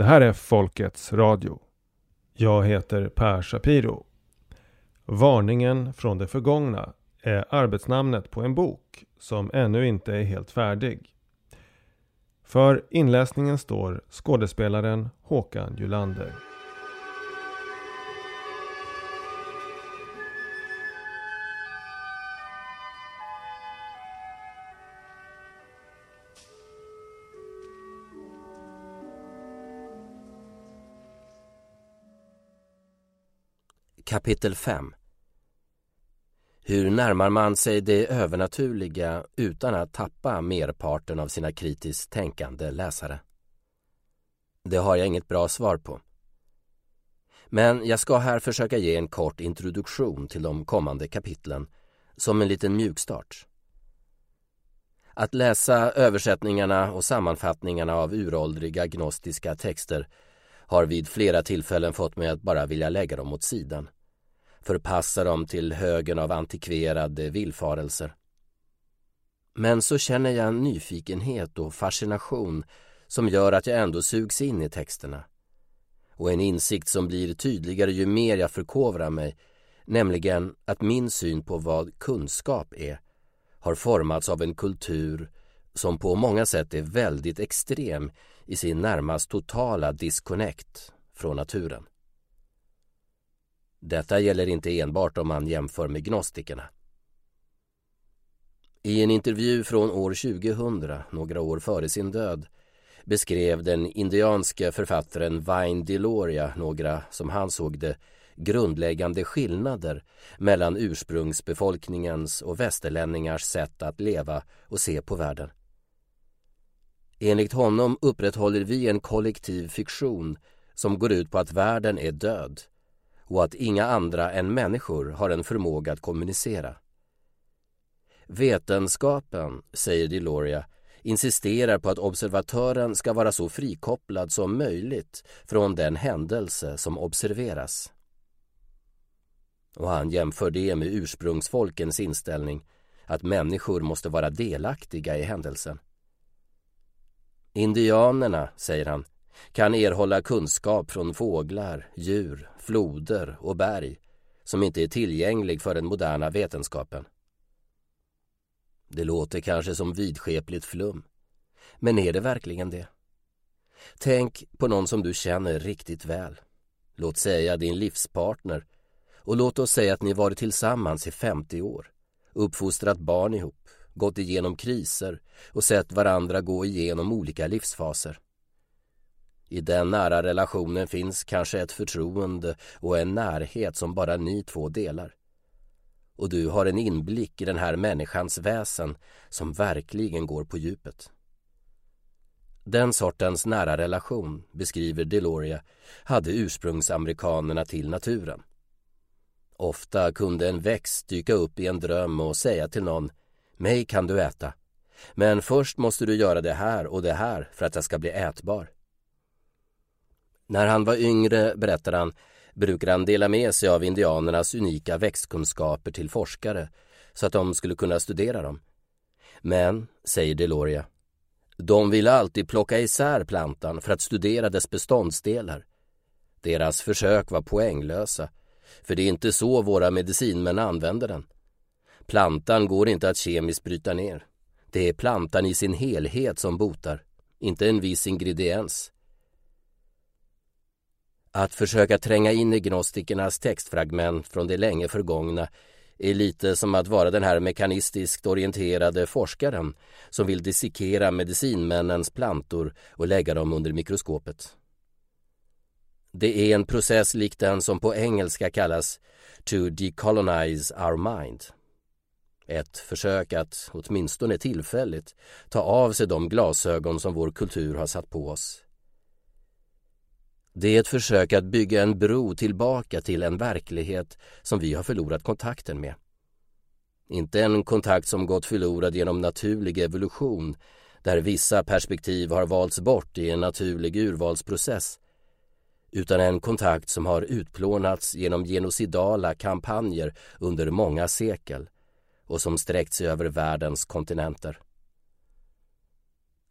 Det här är Folkets Radio. Jag heter Per Shapiro. Varningen från det förgångna är arbetsnamnet på en bok som ännu inte är helt färdig. För inläsningen står skådespelaren Håkan Julander. Kapitel 5 Hur närmar man sig det övernaturliga utan att tappa merparten av sina kritiskt tänkande läsare? Det har jag inget bra svar på. Men jag ska här försöka ge en kort introduktion till de kommande kapitlen som en liten mjukstart. Att läsa översättningarna och sammanfattningarna av uråldriga gnostiska texter har vid flera tillfällen fått mig att bara vilja lägga dem åt sidan förpassa dem till högen av antikverade villfarelser. Men så känner jag en nyfikenhet och fascination som gör att jag ändå sugs in i texterna. Och en insikt som blir tydligare ju mer jag förkovrar mig, nämligen att min syn på vad kunskap är har formats av en kultur som på många sätt är väldigt extrem i sin närmast totala disconnect från naturen. Detta gäller inte enbart om man jämför med gnostikerna. I en intervju från år 2000, några år före sin död, beskrev den indianske författaren Vine Deloria några, som han såg det, grundläggande skillnader mellan ursprungsbefolkningens och västerlänningars sätt att leva och se på världen. Enligt honom upprätthåller vi en kollektiv fiktion som går ut på att världen är död och att inga andra än människor har en förmåga att kommunicera. Vetenskapen, säger Deloria, insisterar på att observatören ska vara så frikopplad som möjligt från den händelse som observeras. Och han jämför det med ursprungsfolkens inställning att människor måste vara delaktiga i händelsen. Indianerna, säger han, kan erhålla kunskap från fåglar, djur, floder och berg som inte är tillgänglig för den moderna vetenskapen. Det låter kanske som vidskepligt flum, men är det verkligen det? Tänk på någon som du känner riktigt väl. Låt säga din livspartner och låt oss säga att ni varit tillsammans i 50 år, uppfostrat barn ihop, gått igenom kriser och sett varandra gå igenom olika livsfaser. I den nära relationen finns kanske ett förtroende och en närhet som bara ni två delar. Och du har en inblick i den här människans väsen som verkligen går på djupet. Den sortens nära relation, beskriver Deloria, hade ursprungsamerikanerna till naturen. Ofta kunde en växt dyka upp i en dröm och säga till någon mig kan du äta, men först måste du göra det här och det här för att jag ska bli ätbar. När han var yngre, berättar han, brukade han dela med sig av indianernas unika växtkunskaper till forskare så att de skulle kunna studera dem. Men, säger Deloria, de ville alltid plocka isär plantan för att studera dess beståndsdelar. Deras försök var poänglösa, för det är inte så våra medicinmän använder den. Plantan går inte att kemiskt bryta ner. Det är plantan i sin helhet som botar, inte en viss ingrediens. Att försöka tränga in i gnostikernas textfragment från det länge förgångna är lite som att vara den här mekanistiskt orienterade forskaren som vill dissekera medicinmännens plantor och lägga dem under mikroskopet. Det är en process lik den som på engelska kallas to decolonize our mind. Ett försök att, åtminstone tillfälligt, ta av sig de glasögon som vår kultur har satt på oss. Det är ett försök att bygga en bro tillbaka till en verklighet som vi har förlorat kontakten med. Inte en kontakt som gått förlorad genom naturlig evolution där vissa perspektiv har valts bort i en naturlig urvalsprocess utan en kontakt som har utplånats genom genocidala kampanjer under många sekel och som sträckt sig över världens kontinenter.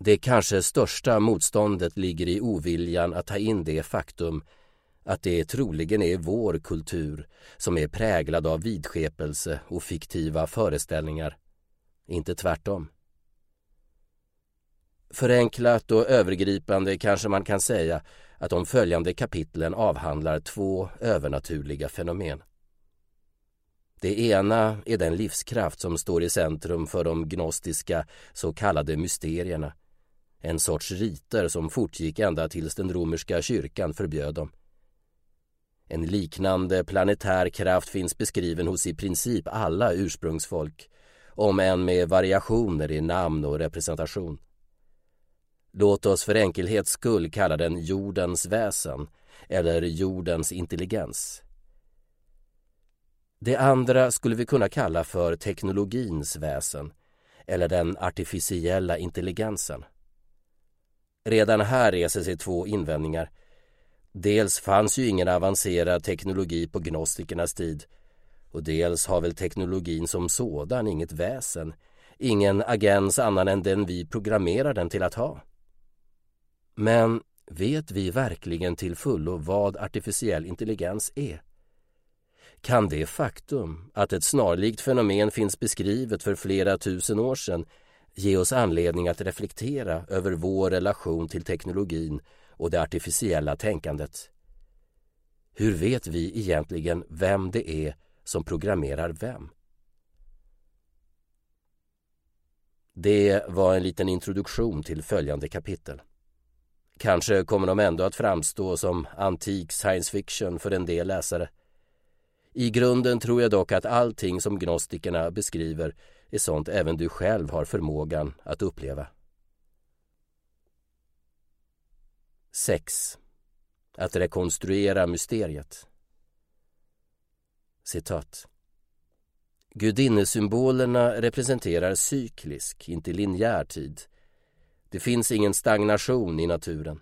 Det kanske största motståndet ligger i oviljan att ta in det faktum att det troligen är vår kultur som är präglad av vidskepelse och fiktiva föreställningar, inte tvärtom. Förenklat och övergripande kanske man kan säga att de följande kapitlen avhandlar två övernaturliga fenomen. Det ena är den livskraft som står i centrum för de gnostiska så kallade mysterierna. En sorts riter som fortgick ända tills den romerska kyrkan förbjöd dem. En liknande planetär kraft finns beskriven hos i princip alla ursprungsfolk, om än med variationer i namn och representation. Låt oss för enkelhets skull kalla den jordens väsen eller jordens intelligens. Det andra skulle vi kunna kalla för teknologins väsen eller den artificiella intelligensen. Redan här reser sig två invändningar. Dels fanns ju ingen avancerad teknologi på gnostikernas tid och dels har väl teknologin som sådan inget väsen, ingen agens annan än den vi programmerar den till att ha. Men vet vi verkligen till fullo vad artificiell intelligens är? Kan det faktum att ett snarlikt fenomen finns beskrivet för flera tusen år sedan ge oss anledning att reflektera över vår relation till teknologin och det artificiella tänkandet? Hur vet vi egentligen vem det är som programmerar vem? Det var en liten introduktion till följande kapitel. Kanske kommer de ändå att framstå som antik science fiction för en del läsare. I grunden tror jag dock att allting som gnostikerna beskriver är sånt även du själv har förmågan att uppleva. 6. Att rekonstruera mysteriet. Citat. Gudinnesymbolerna representerar cyklisk, inte linjär tid det finns ingen stagnation i naturen.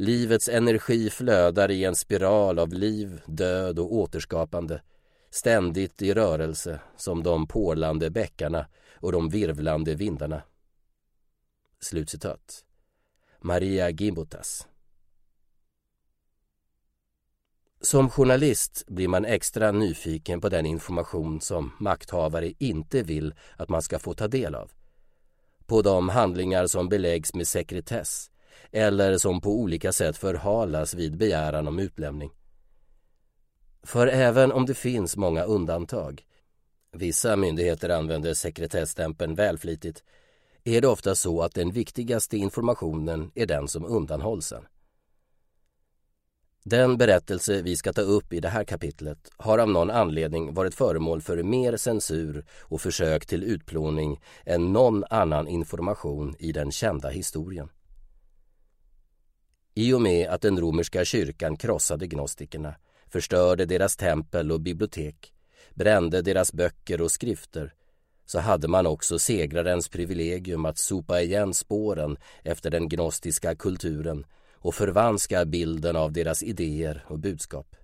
Livets energi flödar i en spiral av liv, död och återskapande ständigt i rörelse som de porlande bäckarna och de virvlande vindarna. Slutcitat. Maria Gimbutas. Som journalist blir man extra nyfiken på den information som makthavare inte vill att man ska få ta del av på de handlingar som beläggs med sekretess eller som på olika sätt förhalas vid begäran om utlämning. För även om det finns många undantag, vissa myndigheter använder sekretesstämpeln välflitigt, är det ofta så att den viktigaste informationen är den som undanhålls en. Den berättelse vi ska ta upp i det här kapitlet har av någon anledning varit föremål för mer censur och försök till utplåning än någon annan information i den kända historien. I och med att den romerska kyrkan krossade gnostikerna, förstörde deras tempel och bibliotek, brände deras böcker och skrifter så hade man också segrarens privilegium att sopa igen spåren efter den gnostiska kulturen och förvanska bilden av deras idéer och budskap.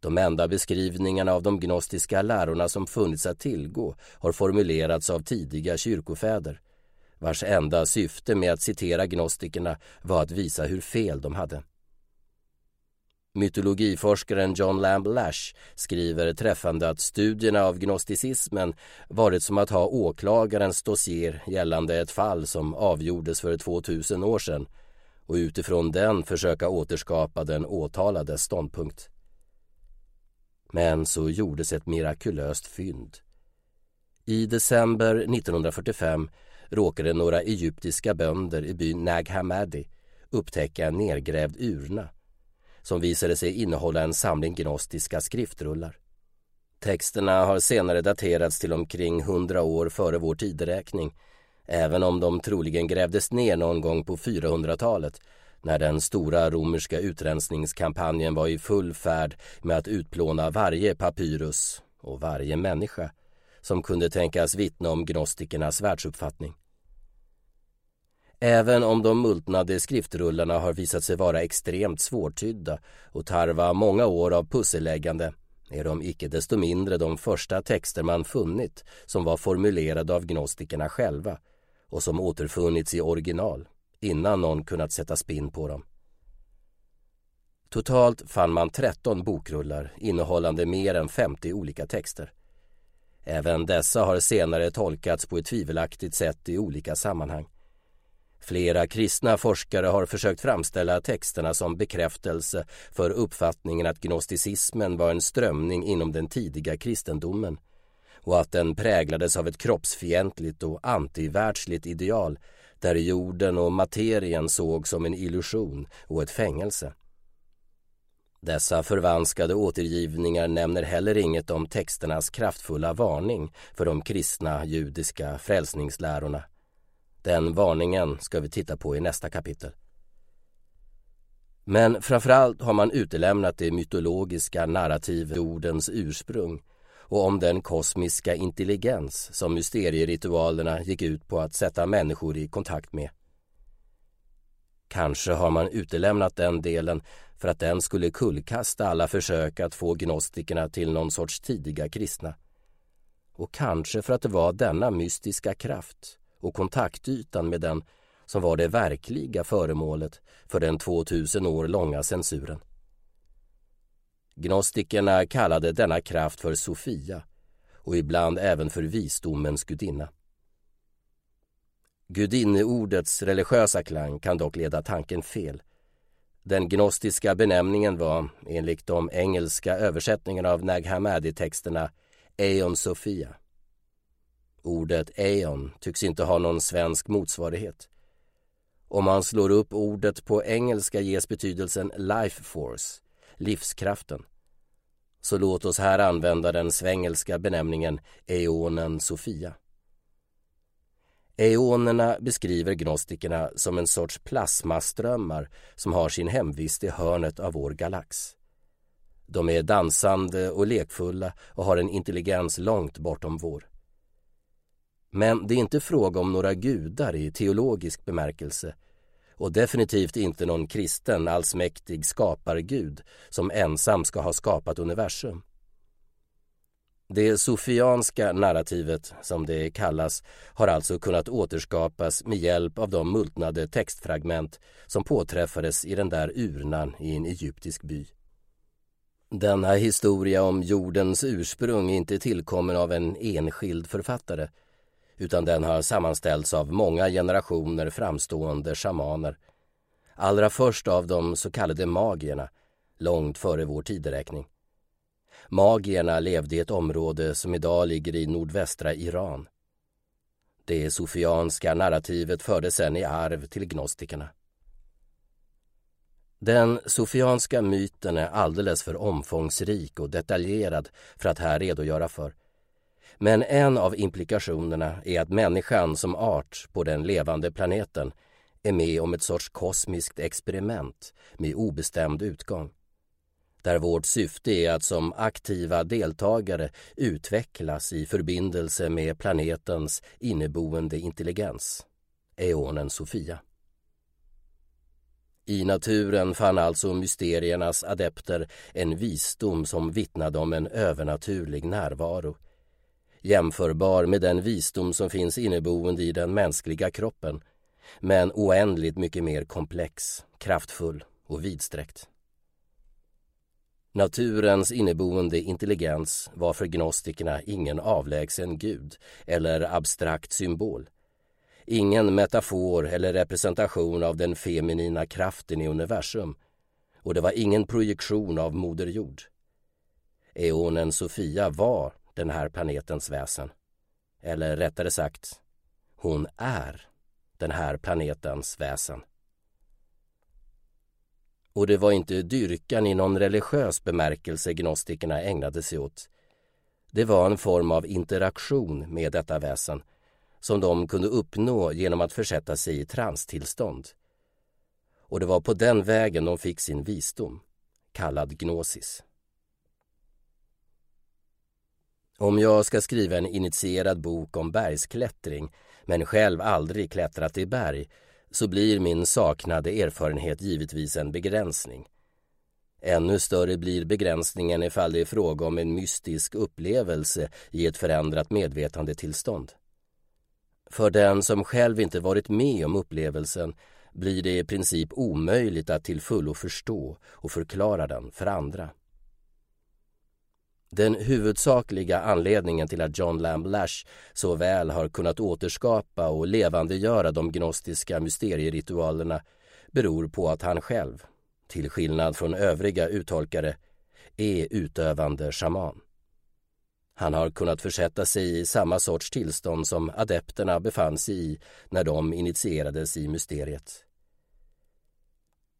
De enda beskrivningarna av de gnostiska lärorna som funnits att tillgå har formulerats av tidiga kyrkofäder vars enda syfte med att citera gnostikerna var att visa hur fel de hade. Mytologiforskaren John Lamb Lash skriver träffande att studierna av gnosticismen varit som att ha åklagarens dossier gällande ett fall som avgjordes för 2000 år sedan och utifrån den försöka återskapa den åtalades ståndpunkt. Men så gjordes ett mirakulöst fynd. I december 1945 råkade några egyptiska bönder i byn Nag Hammadi upptäcka en nergrävd urna som visade sig innehålla en samling gnostiska skriftrullar. Texterna har senare daterats till omkring hundra år före vår tideräkning även om de troligen grävdes ner någon gång på 400-talet när den stora romerska utrensningskampanjen var i full färd med att utplåna varje papyrus och varje människa som kunde tänkas vittna om gnostikernas världsuppfattning. Även om de multnade skriftrullarna har visat sig vara extremt svårtydda och tarva många år av pusselläggande är de icke desto mindre de första texter man funnit som var formulerade av gnostikerna själva och som återfunnits i original innan någon kunnat sätta spinn på dem. Totalt fann man 13 bokrullar innehållande mer än 50 olika texter. Även dessa har senare tolkats på ett tvivelaktigt sätt i olika sammanhang. Flera kristna forskare har försökt framställa texterna som bekräftelse för uppfattningen att gnosticismen var en strömning inom den tidiga kristendomen och att den präglades av ett kroppsfientligt och antivärldsligt ideal där jorden och materien såg som en illusion och ett fängelse. Dessa förvanskade återgivningar nämner heller inget om texternas kraftfulla varning för de kristna judiska frälsningslärorna. Den varningen ska vi titta på i nästa kapitel. Men framförallt har man utelämnat det mytologiska narrativet ordens ursprung och om den kosmiska intelligens som mysterieritualerna gick ut på att sätta människor i kontakt med. Kanske har man utelämnat den delen för att den skulle kullkasta alla försök att få gnostikerna till någon sorts tidiga kristna. Och kanske för att det var denna mystiska kraft och kontaktytan med den som var det verkliga föremålet för den 2000 år långa censuren. Gnostikerna kallade denna kraft för Sofia och ibland även för visdomens gudinna. Gudinneordets religiösa klang kan dock leda tanken fel. Den gnostiska benämningen var, enligt de engelska översättningarna av Nag Hammadi-texterna, Eon Sofia. Ordet Eon tycks inte ha någon svensk motsvarighet. Om man slår upp ordet på engelska ges betydelsen life force, livskraften. Så låt oss här använda den svengelska benämningen Eonen Sofia. Eonerna beskriver gnostikerna som en sorts plasmaströmmar som har sin hemvist i hörnet av vår galax. De är dansande och lekfulla och har en intelligens långt bortom vår. Men det är inte fråga om några gudar i teologisk bemärkelse och definitivt inte någon kristen allsmäktig skapargud som ensam ska ha skapat universum. Det sofianska narrativet, som det kallas, har alltså kunnat återskapas med hjälp av de multnade textfragment som påträffades i den där urnan i en egyptisk by. Denna historia om jordens ursprung är inte tillkommen av en enskild författare utan den har sammanställts av många generationer framstående shamaner. Allra först av de så kallade magierna, långt före vår tideräkning. Magierna levde i ett område som idag ligger i nordvästra Iran. Det sofianska narrativet fördes sedan i arv till gnostikerna. Den sofianska myten är alldeles för omfångsrik och detaljerad för att här redogöra för. Men en av implikationerna är att människan som art på den levande planeten är med om ett sorts kosmiskt experiment med obestämd utgång där vårt syfte är att som aktiva deltagare utvecklas i förbindelse med planetens inneboende intelligens, eonen Sofia. I naturen fann alltså mysteriernas adepter en visdom som vittnade om en övernaturlig närvaro jämförbar med den visdom som finns inneboende i den mänskliga kroppen men oändligt mycket mer komplex, kraftfull och vidsträckt. Naturens inneboende intelligens var för gnostikerna ingen avlägsen gud eller abstrakt symbol. Ingen metafor eller representation av den feminina kraften i universum och det var ingen projektion av Moder Jord. Eonen Sofia var den här planetens väsen. Eller rättare sagt, hon är den här planetens väsen. Och det var inte dyrkan i någon religiös bemärkelse gnostikerna ägnade sig åt. Det var en form av interaktion med detta väsen som de kunde uppnå genom att försätta sig i transtillstånd. Och det var på den vägen de fick sin visdom, kallad gnosis. Om jag ska skriva en initierad bok om bergsklättring men själv aldrig klättrat i berg så blir min saknade erfarenhet givetvis en begränsning. Ännu större blir begränsningen ifall det är fråga om en mystisk upplevelse i ett förändrat medvetandetillstånd. För den som själv inte varit med om upplevelsen blir det i princip omöjligt att till fullo förstå och förklara den för andra. Den huvudsakliga anledningen till att John Lamb Lash så väl har kunnat återskapa och levandegöra de gnostiska mysterieritualerna beror på att han själv, till skillnad från övriga uttolkare, är utövande shaman. Han har kunnat försätta sig i samma sorts tillstånd som adepterna befann sig i när de initierades i mysteriet.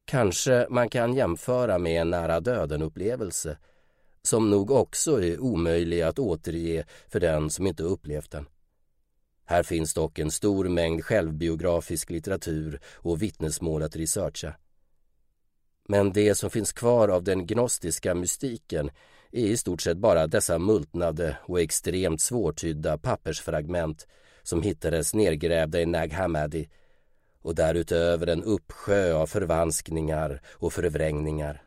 Kanske man kan jämföra med en nära döden-upplevelse som nog också är omöjlig att återge för den som inte upplevt den. Här finns dock en stor mängd självbiografisk litteratur och vittnesmål att researcha. Men det som finns kvar av den gnostiska mystiken är i stort sett bara dessa multnade och extremt svårtydda pappersfragment som hittades nergrävda i Nag Hammadi och därutöver en uppsjö av förvanskningar och förvrängningar.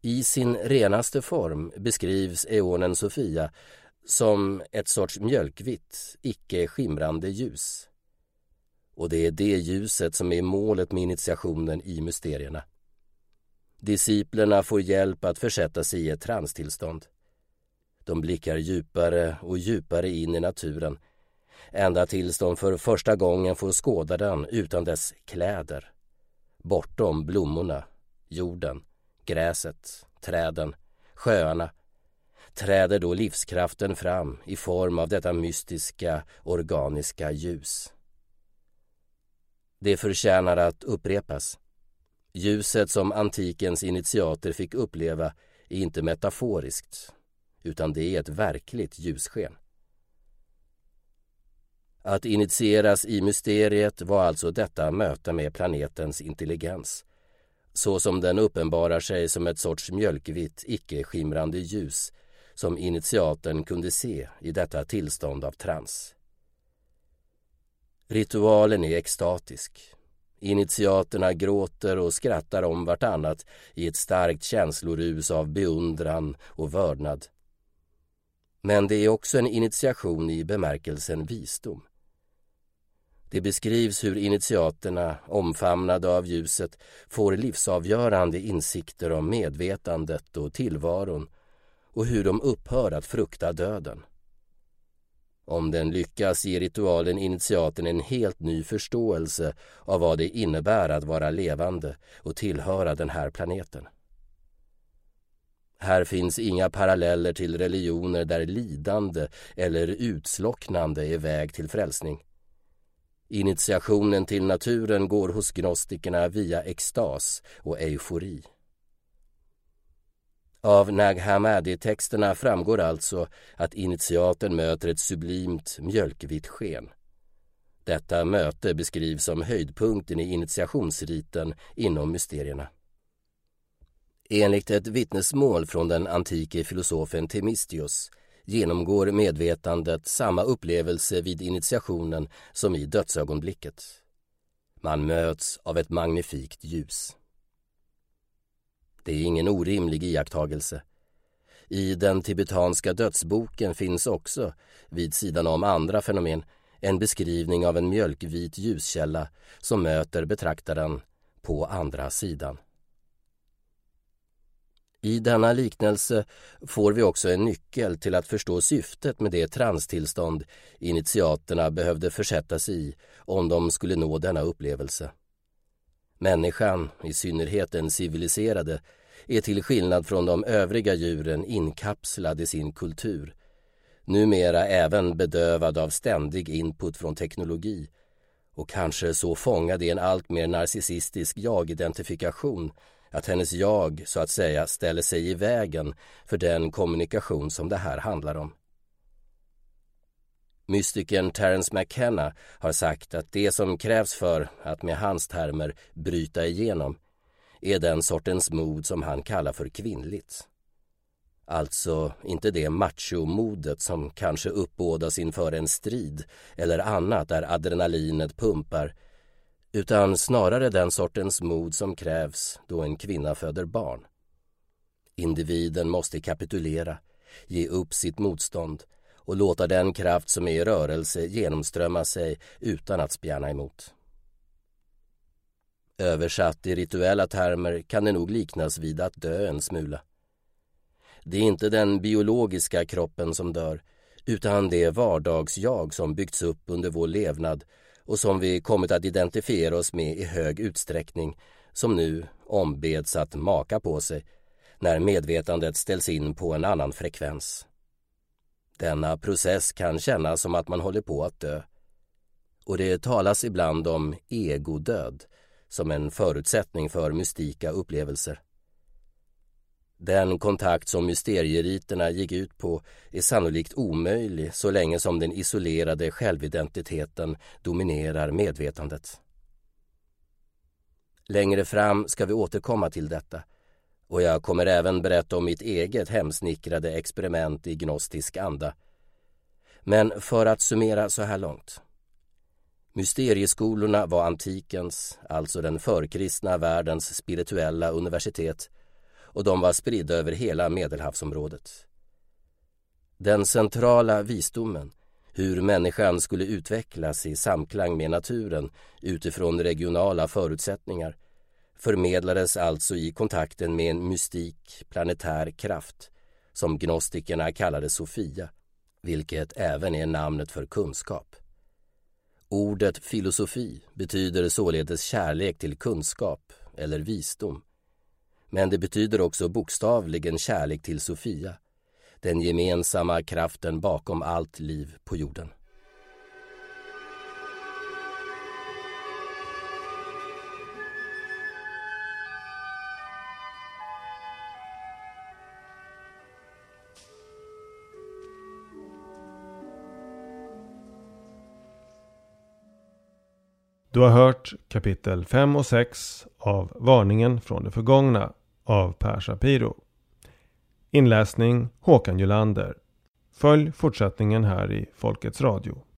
I sin renaste form beskrivs eonen Sofia som ett sorts mjölkvitt, icke skimrande ljus. Och det är det ljuset som är målet med initiationen i mysterierna. Disciplerna får hjälp att försätta sig i ett transtillstånd. De blickar djupare och djupare in i naturen ända tills de för första gången får skåda den utan dess kläder. Bortom blommorna, jorden, gräset, träden, sjöarna träder då livskraften fram i form av detta mystiska, organiska ljus. Det förtjänar att upprepas. Ljuset som antikens initiater fick uppleva är inte metaforiskt, utan det är ett verkligt ljussken. Att initieras i mysteriet var alltså detta möte med planetens intelligens, så som den uppenbarar sig som ett sorts mjölkvitt, icke-skimrande ljus som initiaten kunde se i detta tillstånd av trans. Ritualen är extatisk. Initiaterna gråter och skrattar om vartannat i ett starkt känslorus av beundran och vördnad. Men det är också en initiation i bemärkelsen visdom. Det beskrivs hur initiaterna, omfamnade av ljuset, får livsavgörande insikter om medvetandet och tillvaron och hur de upphör att frukta döden. Om den lyckas ger ritualen initiaten en helt ny förståelse av vad det innebär att vara levande och tillhöra den här planeten. Här finns inga paralleller till religioner där lidande eller utslocknande är väg till frälsning. Initiationen till naturen går hos gnostikerna via extas och eufori. Av Nag Hammadi-texterna framgår alltså att initiaten möter ett sublimt mjölkvitt sken. Detta möte beskrivs som höjdpunkten i initiationsriten inom mysterierna. Enligt ett vittnesmål från den antike filosofen Themistius genomgår medvetandet samma upplevelse vid initiationen som i dödsögonblicket. Man möts av ett magnifikt ljus. Det är ingen orimlig iakttagelse. I den tibetanska dödsboken finns också, vid sidan om andra fenomen, en beskrivning av en mjölkvit ljuskälla som möter betraktaren på andra sidan. I denna liknelse får vi också en nyckel till att förstå syftet med det transtillstånd initiaterna behövde försätta sig i om de skulle nå denna upplevelse. Människan, i synnerhet den civiliserade, är till skillnad från de övriga djuren inkapslad i sin kultur. Numera även bedövad av ständig input från teknologi och kanske så fångad i en allt mer narcissistisk jag-identifikation att hennes jag, så att säga, ställer sig i vägen för den kommunikation som det här handlar om. Mystikern Terence McKenna har sagt att det som krävs för att med hans termer bryta igenom är den sortens mod som han kallar för kvinnligt. Alltså inte det machomodet som kanske uppbådas inför en strid eller annat där adrenalinet pumpar utan snarare den sortens mod som krävs då en kvinna föder barn. Individen måste kapitulera, ge upp sitt motstånd och låta den kraft som är i rörelse genomströmma sig utan att spjärna emot. Översatt i rituella termer kan det nog liknas vid att dö en smula. Det är inte den biologiska kroppen som dör utan det vardagsjag som byggts upp under vår levnad och som vi kommit att identifiera oss med i hög utsträckning som nu ombeds att maka på sig när medvetandet ställs in på en annan frekvens. Denna process kan kännas som att man håller på att dö. Och det talas ibland om egodöd som en förutsättning för mystika upplevelser. Den kontakt som mysterieriterna gick ut på är sannolikt omöjlig så länge som den isolerade självidentiteten dominerar medvetandet. Längre fram ska vi återkomma till detta och jag kommer även berätta om mitt eget hemsnickrade experiment i gnostisk anda. Men för att summera så här långt. Mysterieskolorna var antikens, alltså den förkristna världens spirituella universitet och de var spridda över hela Medelhavsområdet. Den centrala visdomen, hur människan skulle utvecklas i samklang med naturen utifrån regionala förutsättningar, förmedlades alltså i kontakten med en mystik planetär kraft som gnostikerna kallade Sofia, vilket även är namnet för kunskap. Ordet filosofi betyder således kärlek till kunskap eller visdom. Men det betyder också bokstavligen kärlek till Sofia, den gemensamma kraften bakom allt liv på jorden. Du har hört kapitel 5 och 6 av Varningen från det förgångna av Per Shapiro. Inläsning Håkan Julander. Följ fortsättningen här i Folkets Radio.